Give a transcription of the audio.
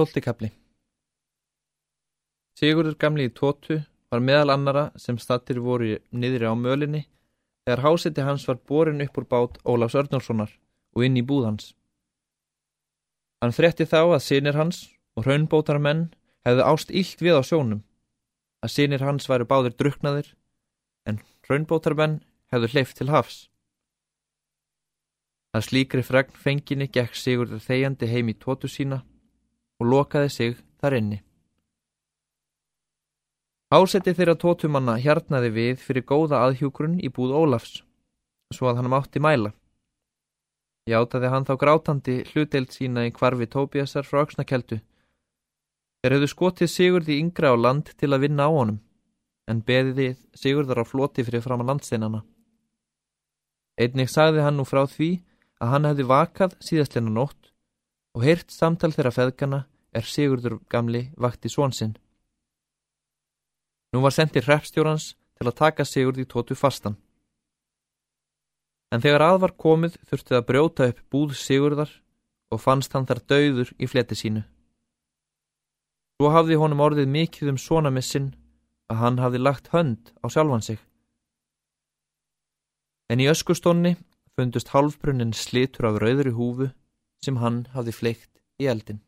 Tóltikabli Sigurður gamli í tótu var meðal annara sem stattir voru niðri á mölinni þegar háseti hans var borin upp úr bát Ólafs Örnálssonar og inn í búð hans. Hann þretti þá að sinir hans og raunbótarmenn hefðu ást ílt við á sjónum, að sinir hans væru báðir druknaðir en raunbótarmenn hefðu hleyft til hafs. Að slíkri fregn fenginni gekk Sigurður þegjandi heim í tótu sína og lokaði sig þar inni. Ásetti þeirra tótumanna hjarnaði við fyrir góða aðhjúgrun í búð Ólafs, svo að hann mátti mæla. Játaði hann þá grátandi hluteilt sína í kvarfi Tóbiasar frá Öksnakeldu. Þeir hefðu skotið Sigurði yngra á land til að vinna á honum, en beðiði Sigurðar á floti fyrir fram að landsteinana. Einnig sagði hann nú frá því að hann hefði vakað síðastleina nótt og heyrt samtal þeirra feðgana er Sigurdur gamli vakti svonsinn. Nú var sendir hreppstjórans til að taka Sigurd í tótu fastan. En þegar að var komið þurfti að brjóta upp búð Sigurdar og fannst hann þar dauður í fleti sínu. Svo hafði honum orðið mikið um svona missin að hann hafði lagt hönd á sjálfan sig. En í öskustónni fundust halfbrunnin slitur af rauðri húfu sem hann hafði fleikt í eldin.